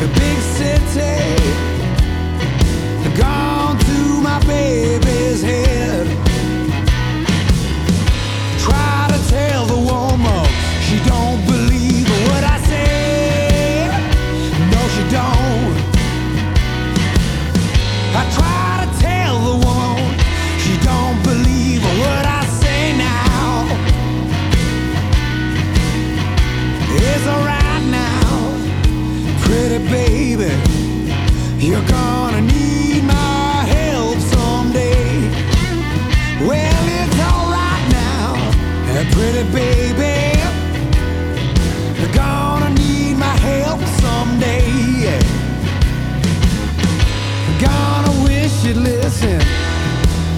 the big city, the God. Baby, you're gonna need my help someday. Gonna wish you listen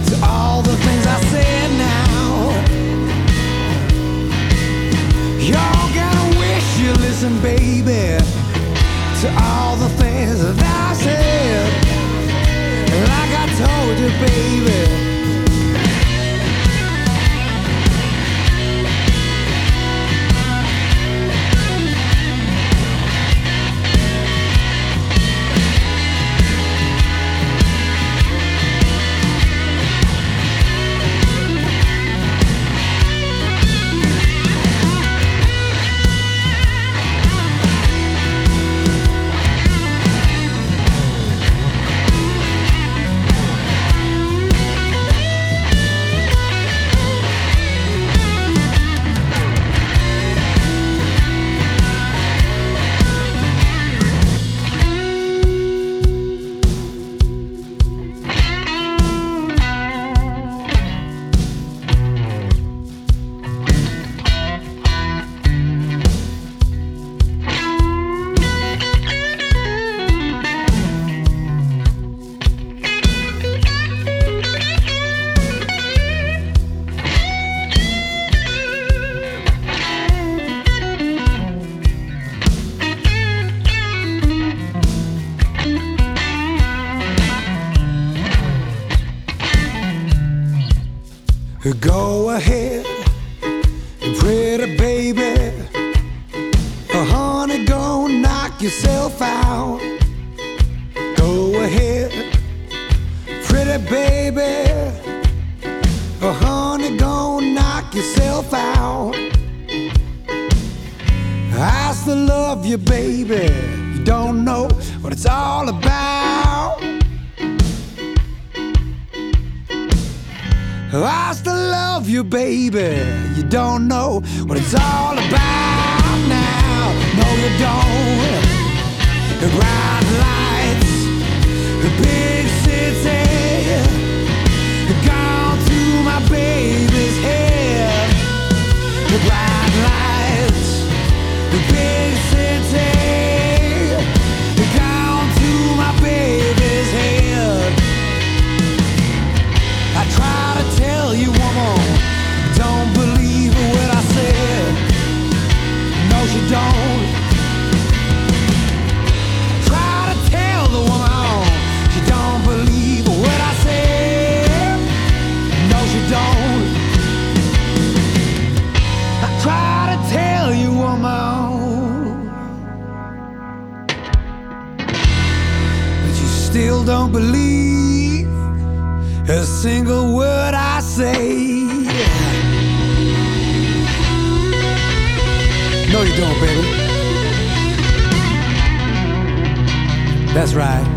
to all the things I said now. You're gonna wish you listen, baby, to all the things that I said. Like I told you, baby. tell you on my own, But you still don't believe a single word I say. No, you don't, baby. That's right.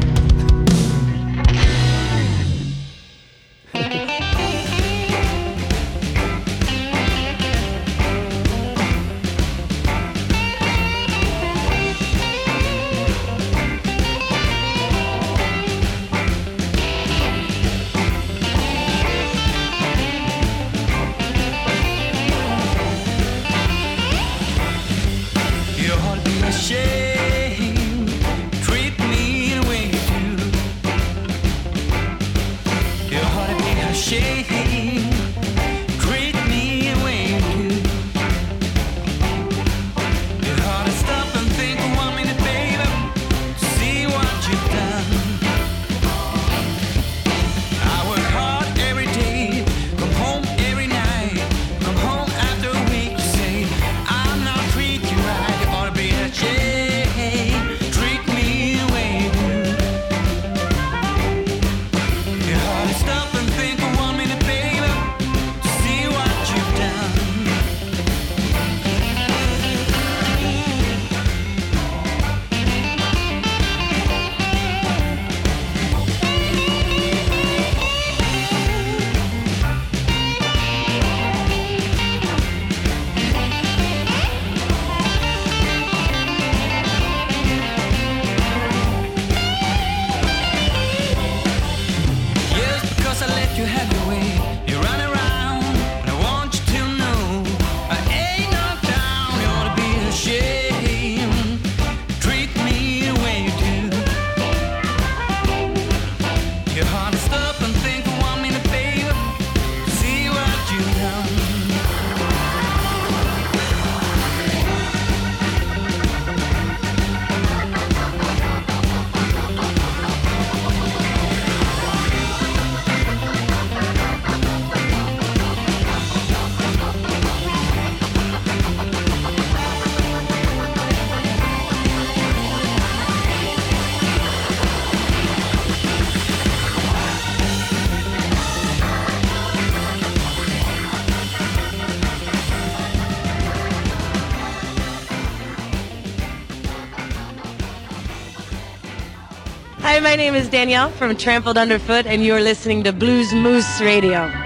name is Danielle from Trampled Underfoot, and you're listening to Blues Moose Radio.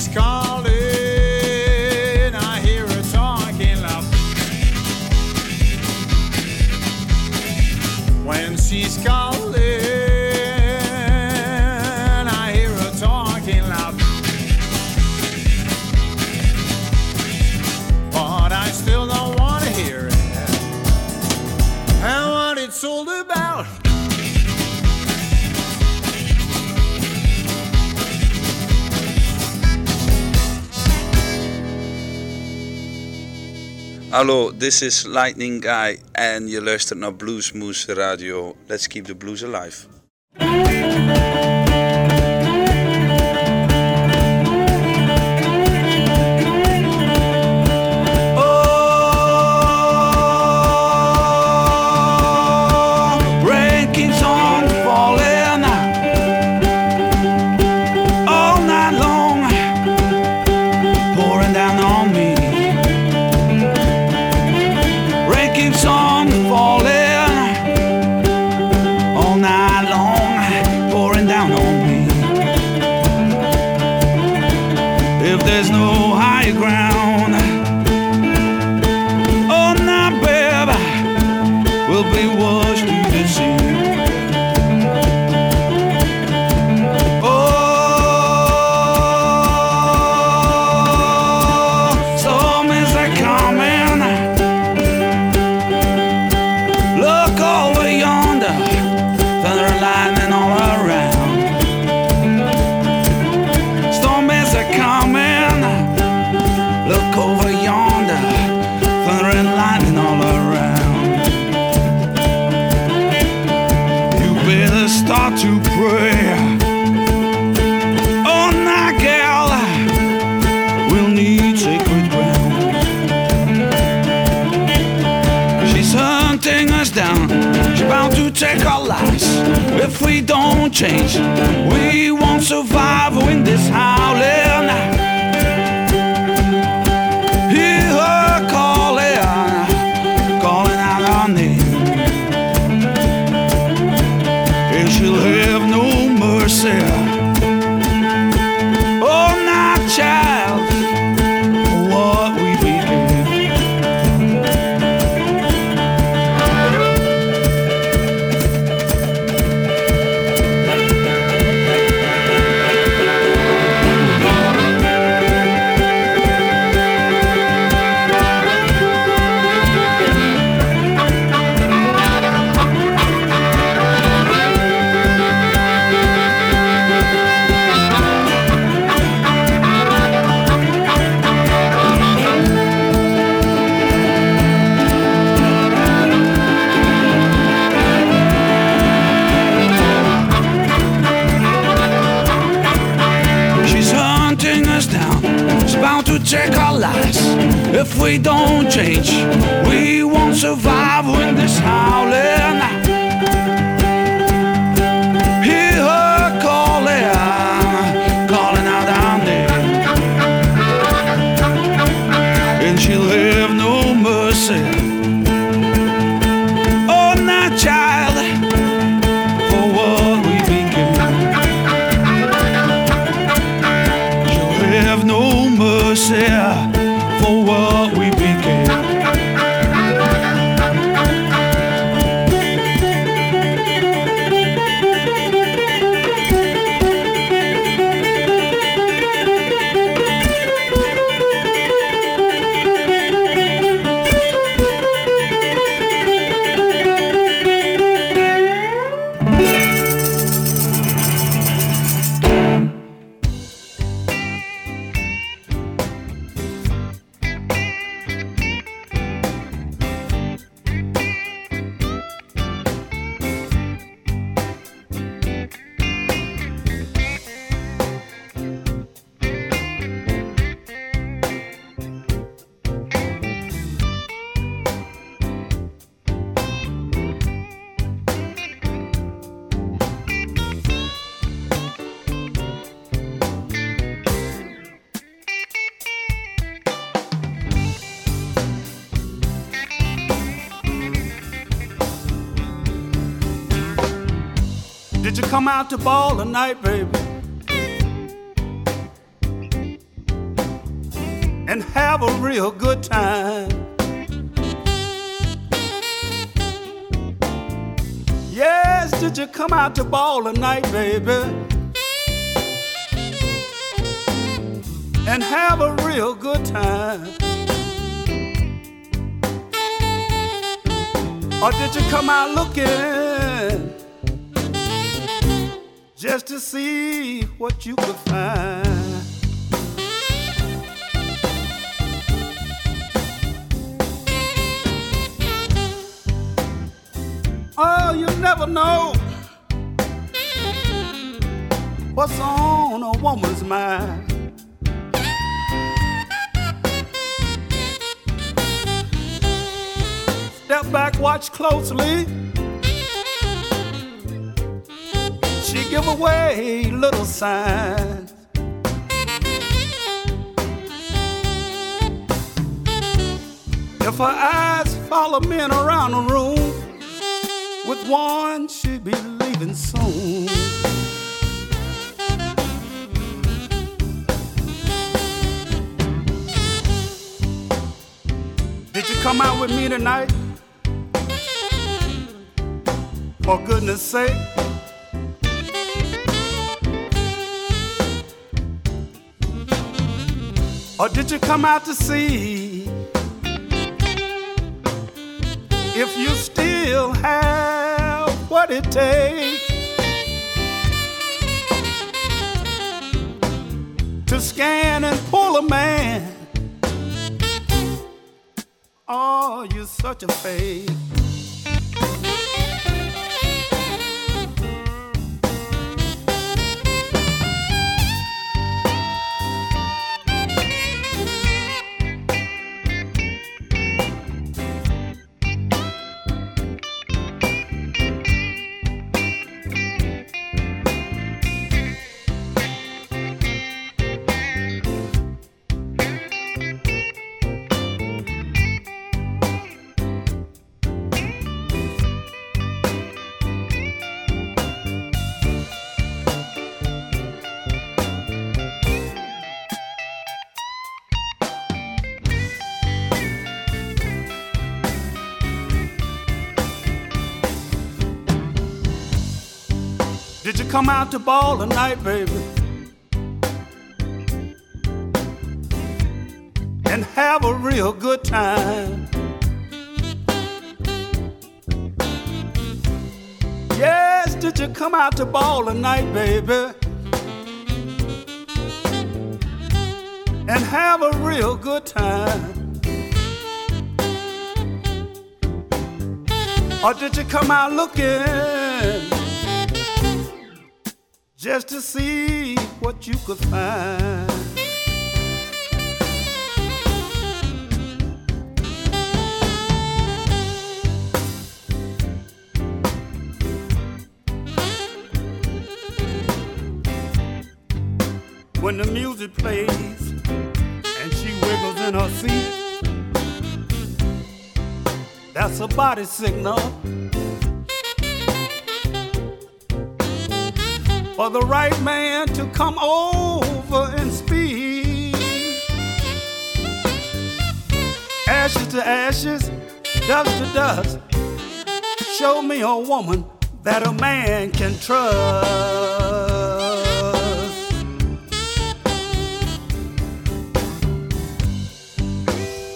He's called Hallo, this is Lightning Guy en je luistert naar Bluesmoose Radio. Let's keep the blues alive. Change. Out to ball tonight, baby? And have a real good time. Yes, did you come out to ball tonight, baby? And have a real good time. Or did you come out looking? To see what you could find. Oh, you never know what's on a woman's mind. Step back, watch closely. Give away little signs. If her eyes follow men around the room, with one she'd be leaving soon. Did you come out with me tonight? For goodness sake. Or did you come out to see if you still have what it takes to scan and pull a man? Oh, you're such a fake. Come out to ball tonight, baby? And have a real good time. Yes, did you come out to ball tonight, baby? And have a real good time. Or did you come out looking just to see what you could find? When the music plays and she wiggles in her seat, that's a body signal. For the right man to come over and speak. Ashes to ashes, dust to dust. Show me a woman that a man can trust.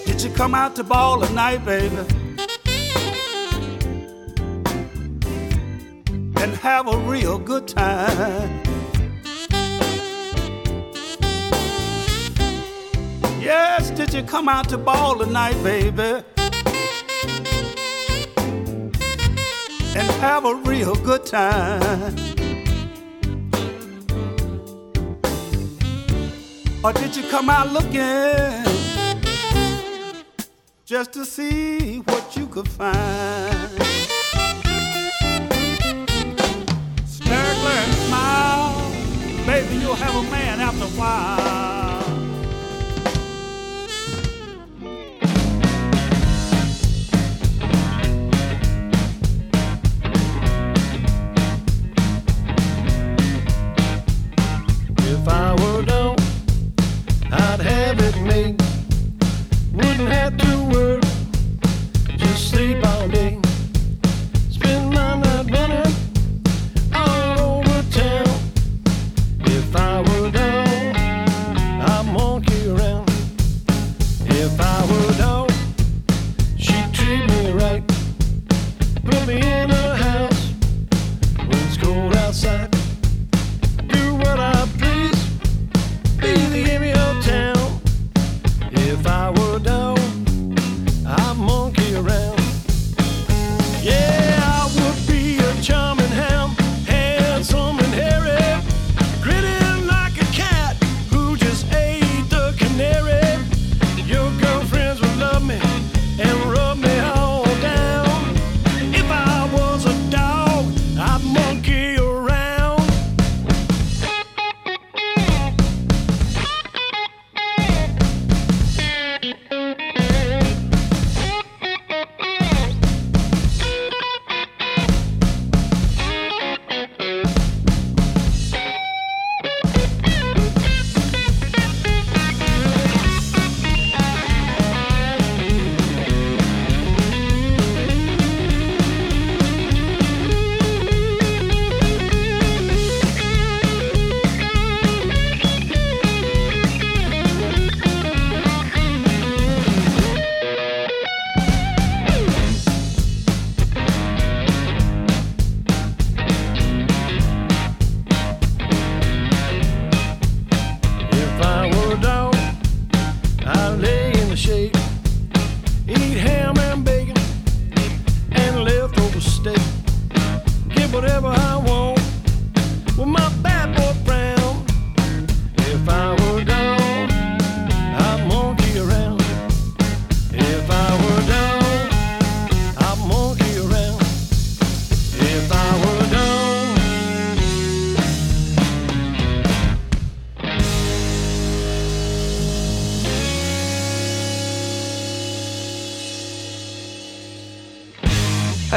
Did you come out to ball tonight, baby? And have a real good time. Yes, did you come out to ball tonight, baby? And have a real good time. Or did you come out looking just to see what you could find? Have a man after a while.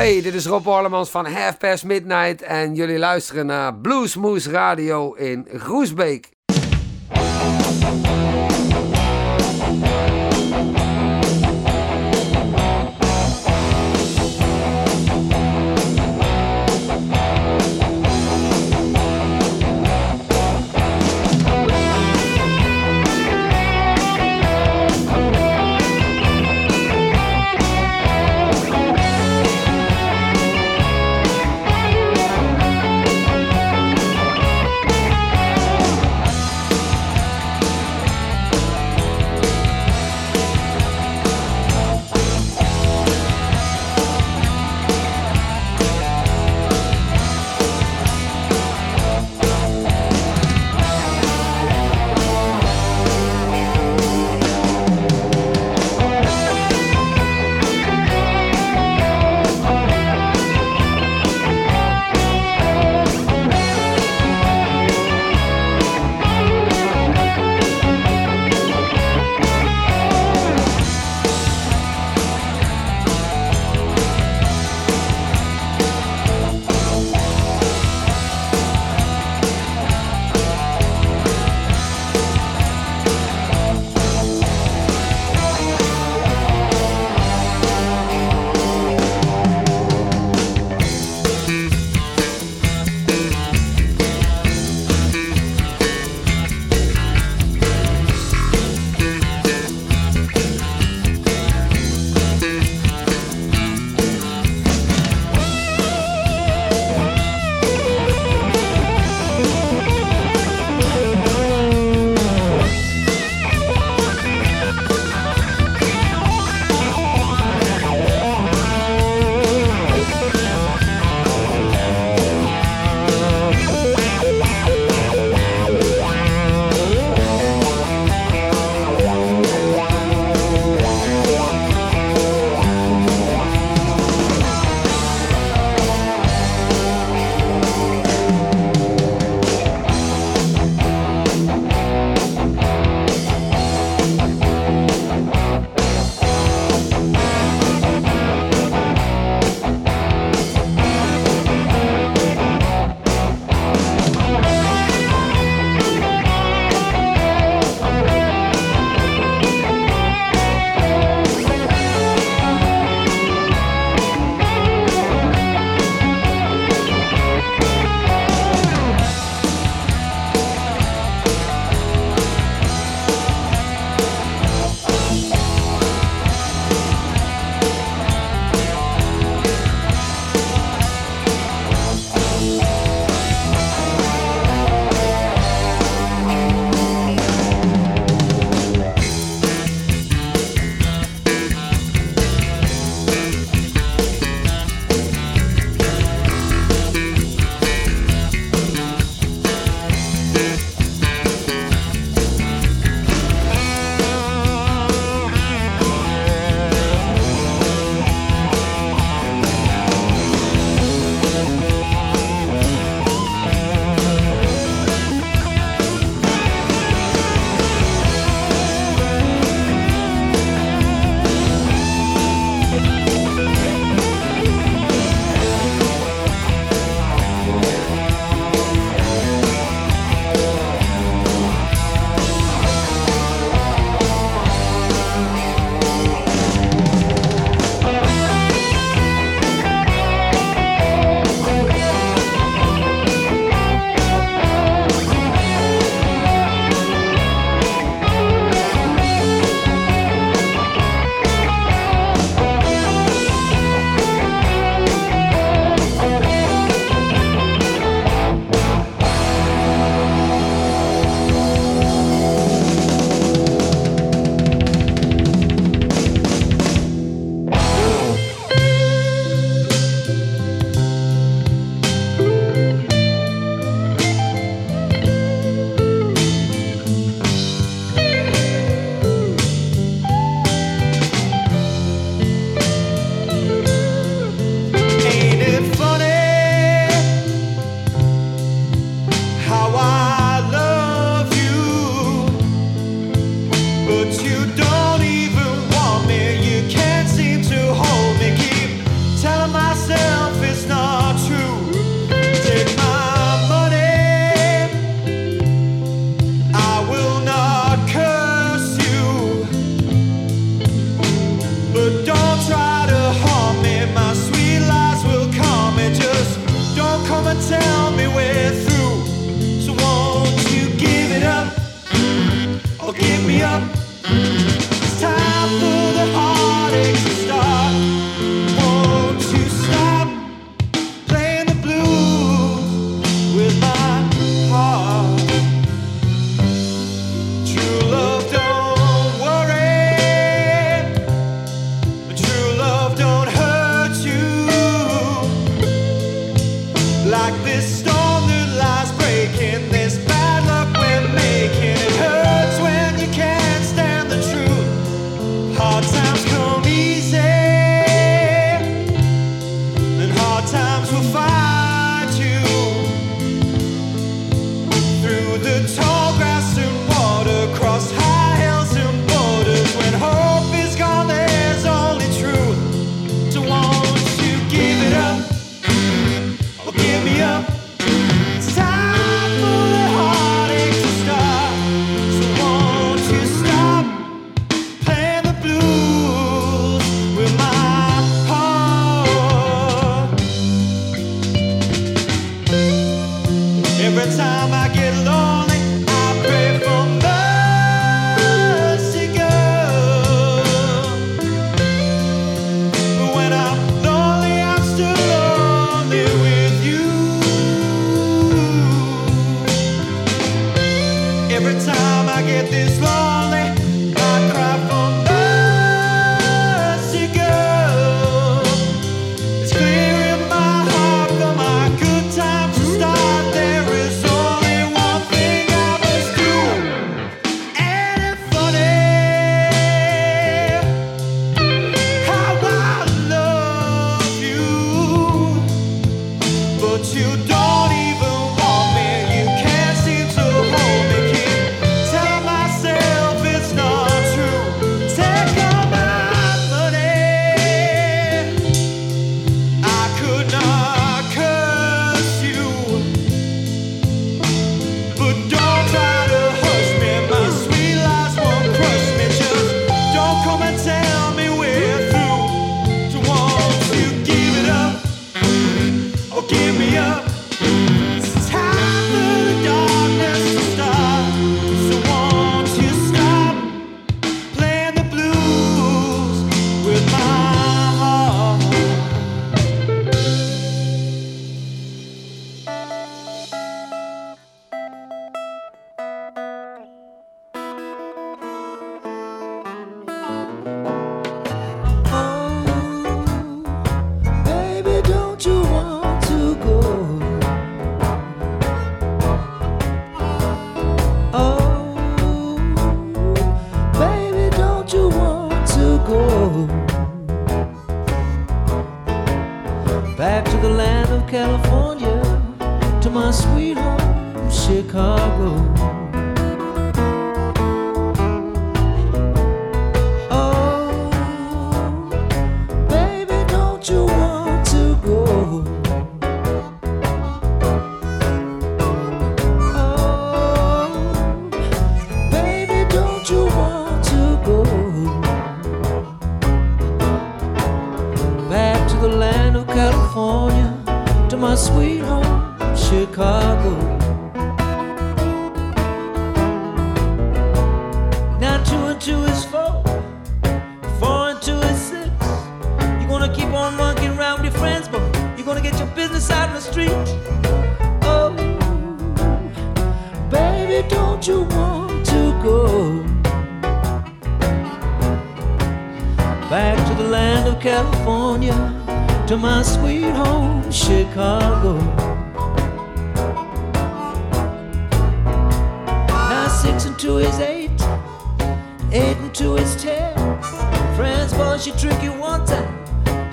Hey, dit is Rob Orlemans van Half Past Midnight en jullie luisteren naar Bluesmoose Radio in Groesbeek.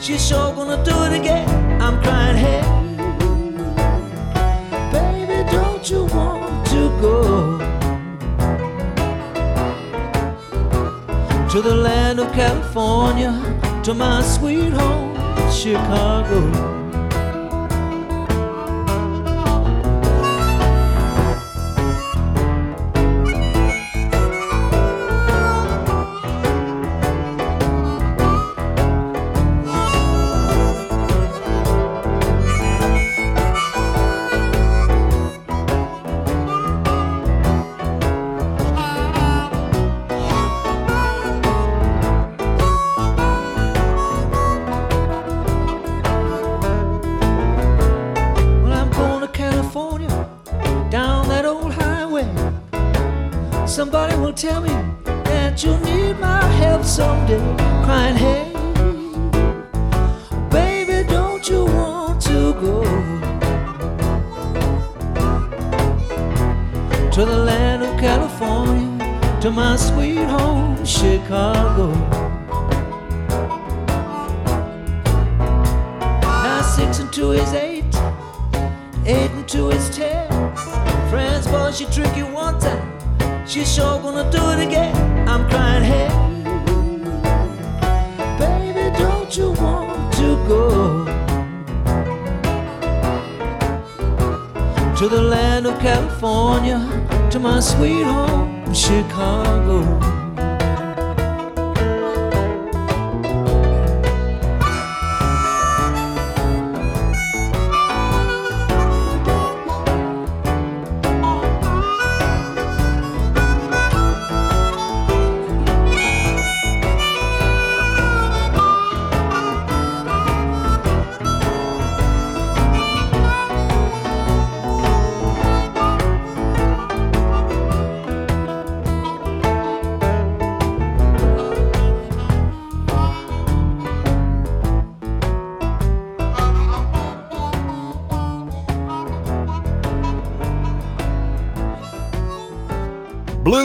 She's sure gonna do it again. I'm crying, hey, baby, don't you want to go to the land of California, to my sweet home, Chicago?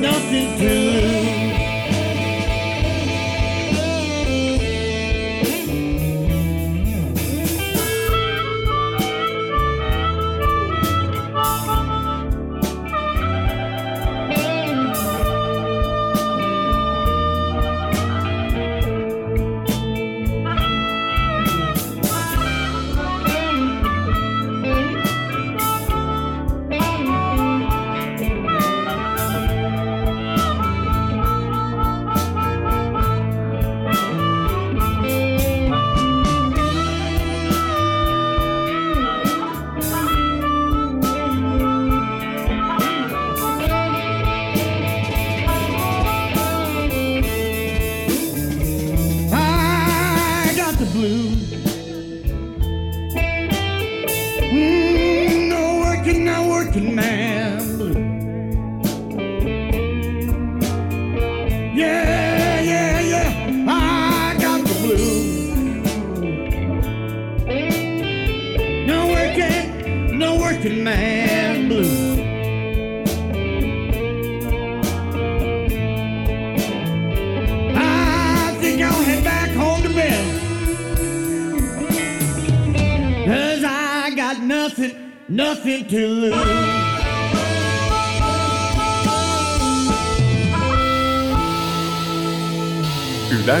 nothing to lose.